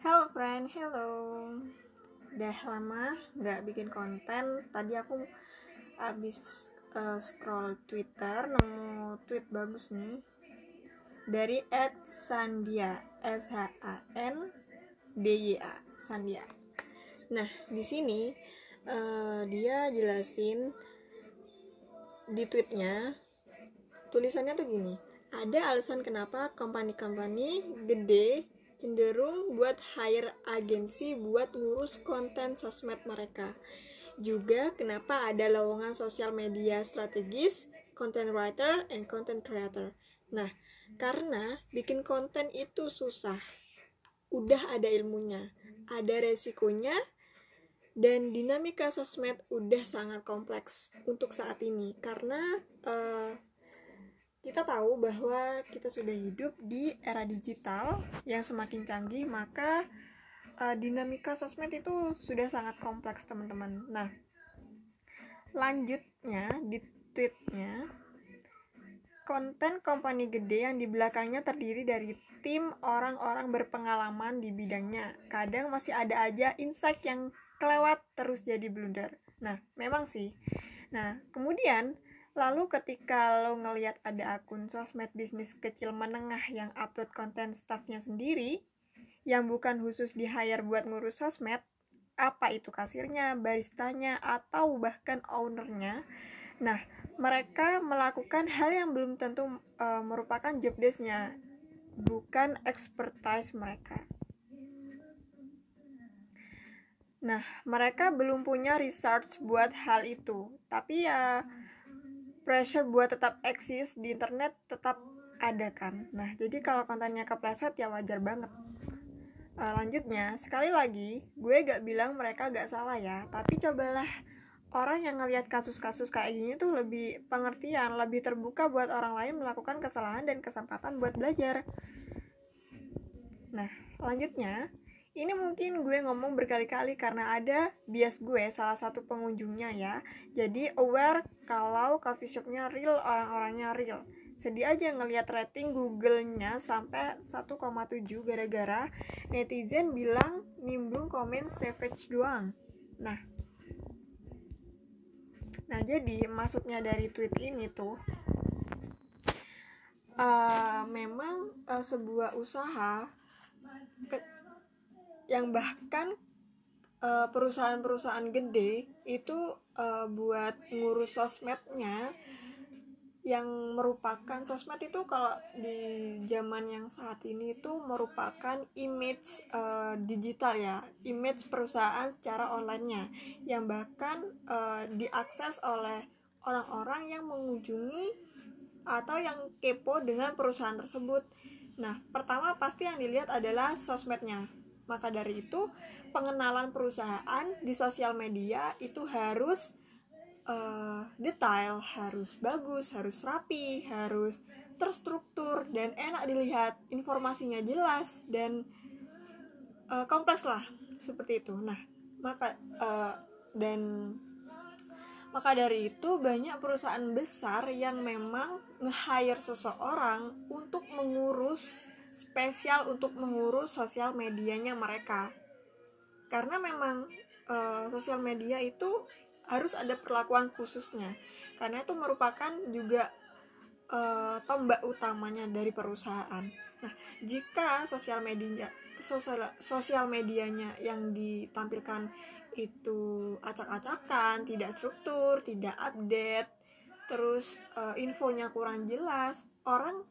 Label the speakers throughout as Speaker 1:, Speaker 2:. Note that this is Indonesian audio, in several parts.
Speaker 1: Hello friend, hello. Udah lama nggak bikin konten. Tadi aku abis uh, scroll Twitter nemu tweet bagus nih dari Ed Sandia S H A N D Y A Sandia. Nah di sini uh, dia jelasin di tweetnya tulisannya tuh gini ada alasan kenapa company-company gede cenderung buat hire agensi buat ngurus konten sosmed mereka. Juga kenapa ada lowongan sosial media strategis, content writer, and content creator. Nah, karena bikin konten itu susah. Udah ada ilmunya, ada resikonya, dan dinamika sosmed udah sangat kompleks untuk saat ini karena uh, kita tahu bahwa kita sudah hidup di era digital yang semakin canggih, maka uh, dinamika sosmed itu sudah sangat kompleks, teman-teman. Nah, lanjutnya di tweetnya, konten company gede yang di belakangnya terdiri dari tim orang-orang berpengalaman di bidangnya. Kadang masih ada aja insight yang kelewat terus jadi blunder. Nah, memang sih. Nah, kemudian Lalu ketika lo ngeliat ada akun sosmed bisnis kecil menengah yang upload konten staffnya sendiri, yang bukan khusus di hire buat ngurus sosmed, apa itu kasirnya, baristanya, atau bahkan ownernya, nah mereka melakukan hal yang belum tentu uh, merupakan job desknya, bukan expertise mereka. Nah, mereka belum punya research buat hal itu, tapi ya pressure buat tetap eksis di internet tetap ada kan. Nah jadi kalau kontennya kepleset ya wajar banget. Uh, lanjutnya sekali lagi gue gak bilang mereka gak salah ya tapi cobalah orang yang ngelihat kasus-kasus kayak gini tuh lebih pengertian lebih terbuka buat orang lain melakukan kesalahan dan kesempatan buat belajar. Nah lanjutnya ini mungkin gue ngomong berkali-kali karena ada bias gue salah satu pengunjungnya ya. Jadi aware kalau coffee shopnya real, orang-orangnya real. Sedih aja ngelihat rating Google-nya sampai 1,7 gara-gara netizen bilang nimbrung komen savage doang. Nah, nah jadi maksudnya dari tweet ini tuh uh, memang uh, sebuah usaha yang bahkan eh, perusahaan-perusahaan gede itu uh, buat ngurus sosmednya yang merupakan sosmed itu kalau di zaman yang saat ini itu merupakan image uh, digital ya image perusahaan secara onlinenya yang bahkan uh, diakses oleh orang-orang yang mengunjungi atau yang kepo dengan perusahaan tersebut. Nah pertama pasti yang dilihat adalah sosmednya maka dari itu, pengenalan perusahaan di sosial media itu harus uh, detail, harus bagus, harus rapi, harus terstruktur dan enak dilihat, informasinya jelas dan uh, kompleks lah seperti itu. Nah, maka uh, dan maka dari itu banyak perusahaan besar yang memang nge-hire seseorang untuk mengurus spesial untuk mengurus sosial medianya mereka. Karena memang uh, sosial media itu harus ada perlakuan khususnya. Karena itu merupakan juga uh, tombak utamanya dari perusahaan. Nah jika sosial media sosial sosial medianya yang ditampilkan itu acak-acakan tidak struktur tidak update terus uh, infonya kurang jelas orang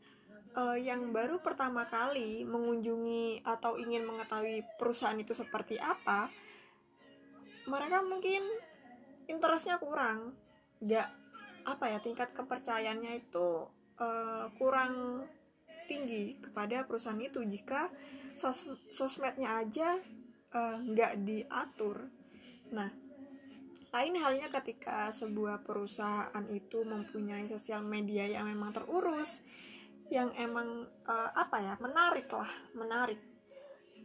Speaker 1: uh, yang baru pertama kali mengunjungi atau ingin mengetahui perusahaan itu seperti apa, mereka mungkin interestnya kurang, nggak apa ya tingkat kepercayaannya itu uh, kurang tinggi kepada perusahaan itu jika sos sosmednya aja uh, nggak diatur. Nah, lain halnya ketika sebuah perusahaan itu mempunyai sosial media yang memang terurus, yang emang uh, apa ya menarik lah menarik.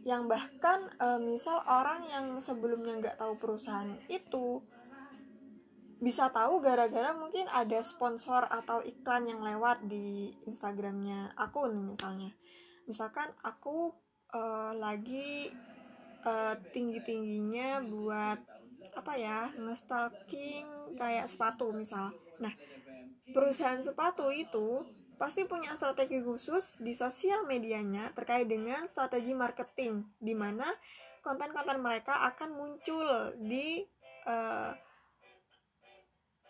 Speaker 1: Yang bahkan uh, misal orang yang sebelumnya nggak tahu perusahaan itu bisa tahu gara-gara mungkin ada sponsor atau iklan yang lewat di Instagramnya akun misalnya. Misalkan aku uh, lagi uh, tinggi tingginya buat apa ya ngestalking kayak sepatu misal. Nah perusahaan sepatu itu pasti punya strategi khusus di sosial medianya terkait dengan strategi marketing di mana konten-konten mereka akan muncul di uh,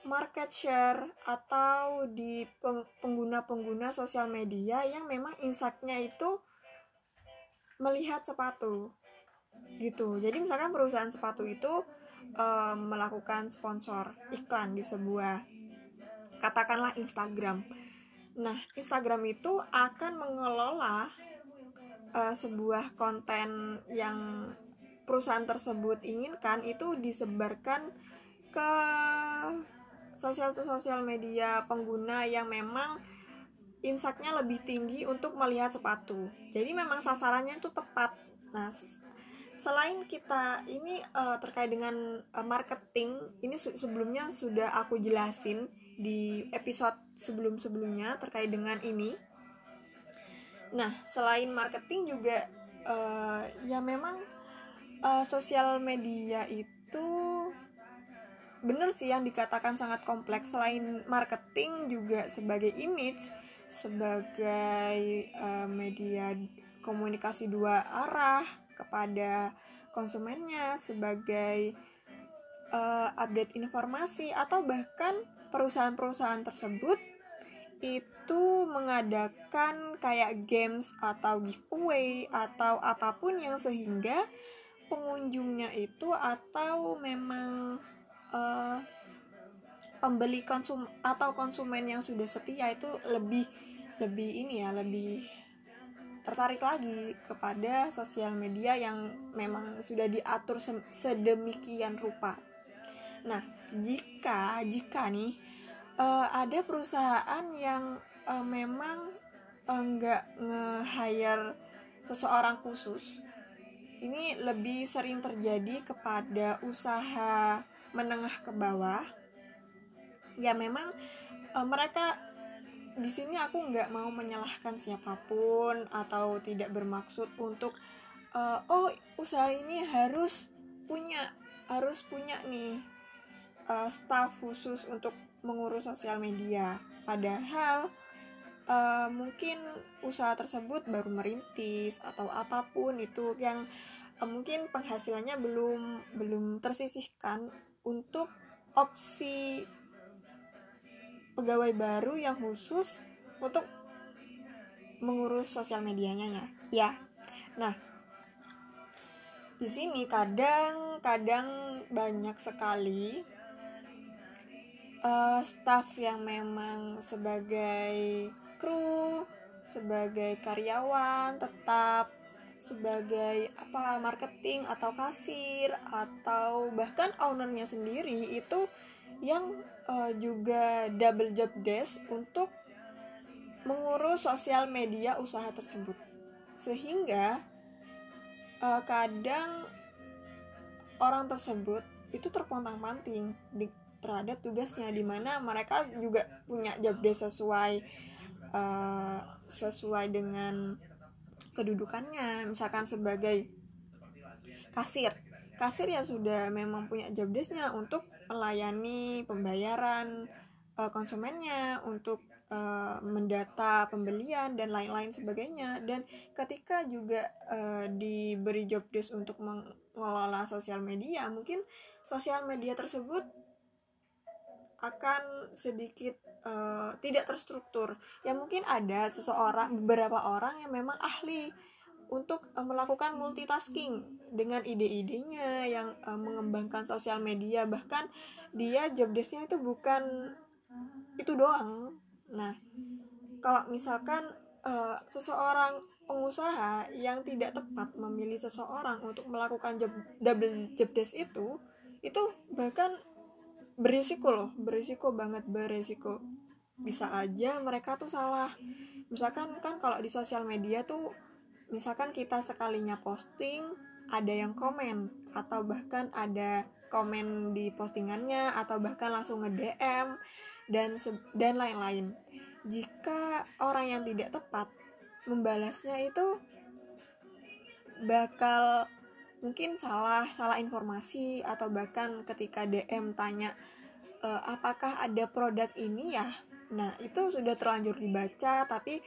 Speaker 1: market share atau di pengguna-pengguna sosial media yang memang insightnya itu melihat sepatu gitu. Jadi misalkan perusahaan sepatu itu um, melakukan sponsor iklan di sebuah katakanlah Instagram nah Instagram itu akan mengelola uh, sebuah konten yang perusahaan tersebut inginkan itu disebarkan ke sosial sosial media pengguna yang memang insightnya lebih tinggi untuk melihat sepatu. Jadi memang sasarannya itu tepat. Nah selain kita ini uh, terkait dengan uh, marketing ini sebelumnya sudah aku jelasin di episode sebelum-sebelumnya terkait dengan ini. Nah selain marketing juga uh, ya memang uh, sosial media itu bener sih yang dikatakan sangat kompleks. Selain marketing juga sebagai image sebagai uh, media komunikasi dua arah kepada konsumennya sebagai uh, update informasi atau bahkan perusahaan-perusahaan tersebut itu mengadakan kayak games atau giveaway atau apa pun yang sehingga pengunjungnya itu atau memang uh, pembeli konsum atau konsumen yang sudah setia itu lebih lebih ini ya lebih tertarik lagi kepada sosial media yang memang sudah diatur sedemikian rupa. Nah, jika jika nih uh, ada perusahaan yang uh, memang enggak uh, nge-hire seseorang khusus, ini lebih sering terjadi kepada usaha menengah ke bawah. Ya memang e, mereka di sini aku nggak mau menyalahkan siapa pun atau tidak bermaksud untuk e, oh usaha ini harus punya harus punya nih e, staff khusus untuk mengurus sosial media padahal uh, mungkin usaha tersebut baru merintis atau apa pun itu yang uh, mungkin penghasilannya belum belum tersisihkan untuk opsi pegawai baru yang khusus untuk mengurus sosial medianya ya. Ya. Nah, di sini kadang-kadang banyak sekali uh, staff yang memang sebagai kru, sebagai karyawan tetap sebagai apa marketing atau kasir atau bahkan ownernya sendiri itu yang uh, juga double job desk untuk mengurus sosial media usaha tersebut. Sehingga uh, kadang orang tersebut itu terpontang-panting terhadap tugasnya di mana mereka juga punya job desk sesuai uh, sesuai dengan kedudukannya. Misalkan sebagai kasir. Kasir ya sudah memang punya job desknya untuk melayani pembayaran uh, konsumennya untuk uh, mendata pembelian dan lain-lain sebagainya. Dan ketika juga uh, diberi job desk untuk mengelola sosial media mungkin sosial media tersebut akan sedikit uh, tidak terstruktur. Ya mungkin ada seseorang beberapa orang yang memang ahli untuk uh, melakukan multitasking dengan ide-idenya yang uh, mengembangkan sosial media bahkan dia job desknya itu bukan itu doang. Nah, kalau misalkan uh, seseorang pengusaha yang tidak tepat memilih seseorang untuk melakukan job double job desk itu itu bahkan berisiko loh berisiko banget berisiko. Bisa aja mereka tuh salah. Misalkan kan kalau di sosial media tuh misalkan kita sekalinya posting ada yang komen atau bahkan ada komen di postingannya atau bahkan langsung nge DM dan dan lain-lain. Jika orang yang tidak tepat membalasnya itu bakal mungkin salah salah informasi atau bahkan ketika DM tanya e, apakah ada produk ini ya? Nah itu sudah terlanjur dibaca tapi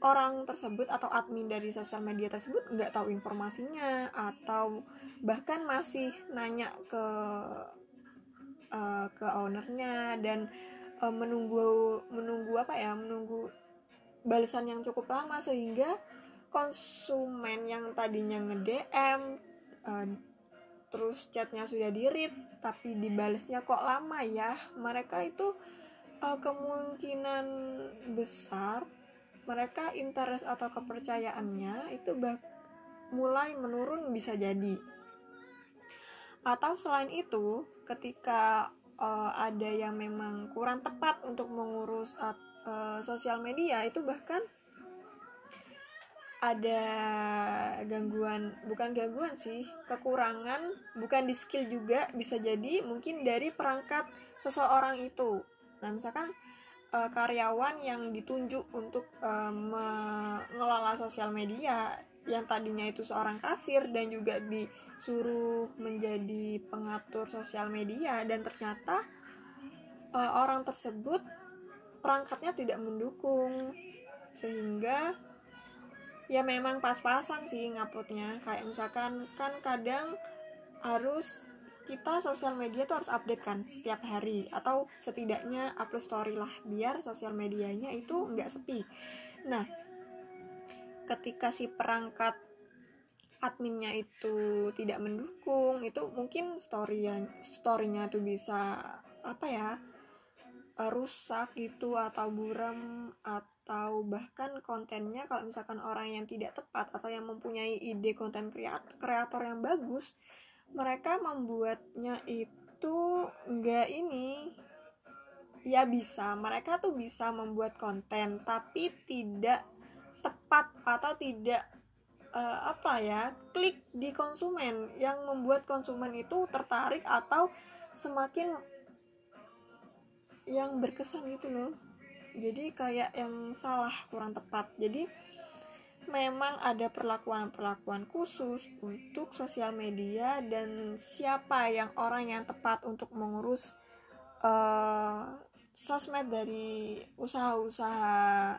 Speaker 1: orang tersebut atau admin dari sosial media tersebut nggak tahu informasinya atau bahkan masih nanya ke uh, ke ownernya dan uh, menunggu menunggu apa ya menunggu balasan yang cukup lama sehingga konsumen yang tadinya nge DM uh, terus chatnya sudah di read tapi dibalasnya kok lama ya? Mereka itu uh, kemungkinan besar mereka interest atau kepercayaannya itu bak mulai menurun bisa jadi. Atau selain itu ketika uh, ada yang memang kurang tepat untuk mengurus sosial media itu bahkan ada gangguan bukan gangguan sih kekurangan bukan di skill juga bisa jadi mungkin dari perangkat seseorang itu. Nah misalkan uh, karyawan yang ditunjuk untuk uh, mengelola sosial media yang tadinya itu seorang kasir dan juga disuruh menjadi pengatur sosial media dan ternyata uh, orang tersebut perangkatnya tidak mendukung. Sehingga ya memang pas-pasan sih nguploadnya. Kayak misalkan kan kadang harus kita sosial media tuh harus update kan setiap hari. Atau setidaknya upload story lah biar sosial medianya itu nggak sepi. Nah ketika si perangkat adminnya itu tidak mendukung itu mungkin story storynya tuh bisa apa ya rusak gitu atau buram atau bahkan kontennya kalau misalkan orang yang tidak tepat atau yang mempunyai ide konten kreator yang bagus mereka membuatnya itu enggak ini. Ya bisa mereka tuh bisa membuat konten tapi tidak tepat atau tidak uh, apa ya klik di konsumen. Yang membuat konsumen itu tertarik atau semakin yang berkesan gitu loh jadi kayak yang salah kurang tepat. Jadi memang ada perlakuan-perlakuan khusus untuk sosial media dan siapa yang orang yang tepat untuk mengurus uh, sosmed dari usaha-usaha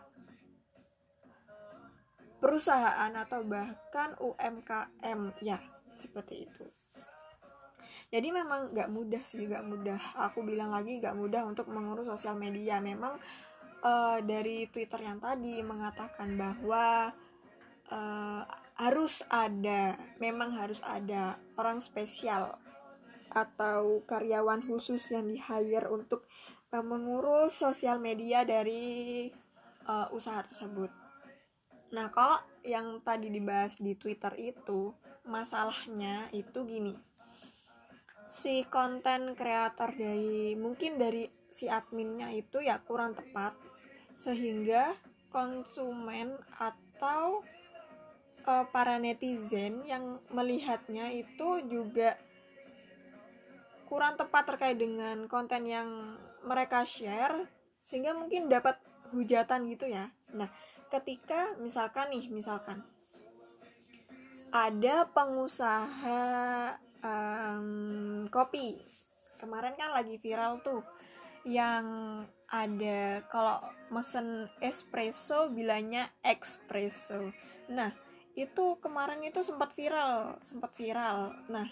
Speaker 1: perusahaan atau bahkan UMKM ya seperti itu. Jadi memang gak mudah sih gak mudah. Aku bilang lagi gak mudah untuk mengurus sosial media. Memang dari Twitter yang tadi mengatakan bahwa uh, harus ada memang harus ada orang spesial atau karyawan khusus yang di hire untuk uh, mengurus sosial media dari uh, usaha tersebut. Nah, kalau yang tadi dibahas di Twitter itu masalahnya itu gini. Si konten kreator dari mungkin dari si adminnya itu ya kurang tepat sehingga konsumen atau uh, para netizen yang melihatnya itu juga kurang tepat terkait dengan konten yang mereka share sehingga mungkin dapat hujatan gitu ya. Nah, ketika misalkan nih, misalkan ada pengusaha um, kopi kemarin kan lagi viral tuh yang ada kalau mesen espresso bilangnya espresso. Nah, itu kemarin itu sempat viral sempat viral nah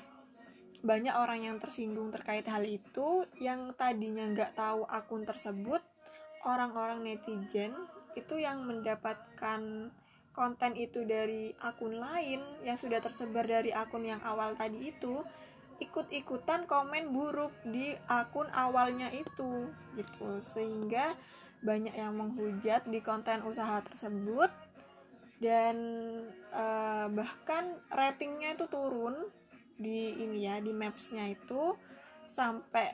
Speaker 1: banyak orang yang tersinggung terkait hal itu yang tadinya nggak tahu akun tersebut orang-orang netizen itu yang mendapatkan konten itu dari akun lain yang sudah tersebar dari akun yang awal tadi itu ikut-ikutan komen buruk di akun awalnya itu gitu. Sehingga banyak yang menghujat di konten usaha tersebut. Dan uh, bahkan ratingnya itu turun di ini ya di mapsnya itu. Sampai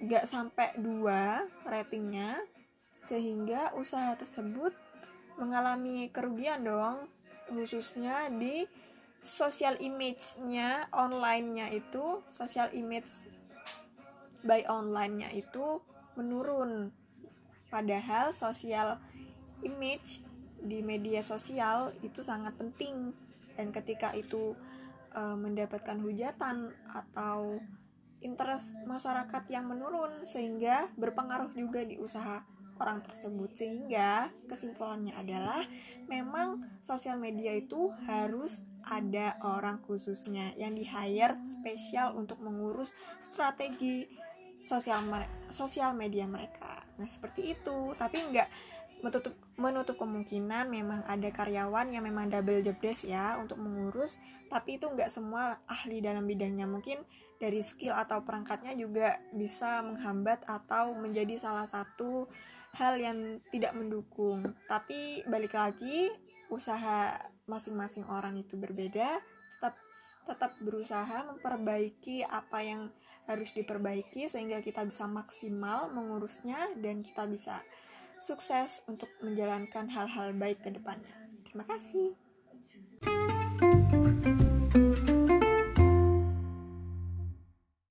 Speaker 1: gak sampai dua ratingnya. Sehingga usaha tersebut mengalami kerugian dong khususnya di social image-nya online-nya itu social image by online-nya itu menurun. Padahal social image di media sosial itu sangat penting. Dan ketika itu uh, mendapatkan hujatan atau interest masyarakat yang menurun sehingga berpengaruh juga di usaha orang tersebut. Sehingga kesimpulannya adalah memang sosial media itu harus ada orang khususnya yang di hire spesial untuk mengurus strategi sosial sosial media mereka. Nah seperti itu. Tapi enggak menutup menutup kemungkinan memang ada karyawan yang memang double job desk ya untuk mengurus. Tapi itu enggak semua ahli dalam bidangnya. Mungkin dari skill atau perangkatnya juga bisa menghambat atau menjadi salah satu hal yang tidak mendukung. Tapi balik lagi usaha masing-masing orang itu berbeda tetap tetap berusaha memperbaiki apa yang harus diperbaiki sehingga kita bisa maksimal mengurusnya dan kita bisa sukses untuk menjalankan hal-hal baik ke depannya. Terima kasih.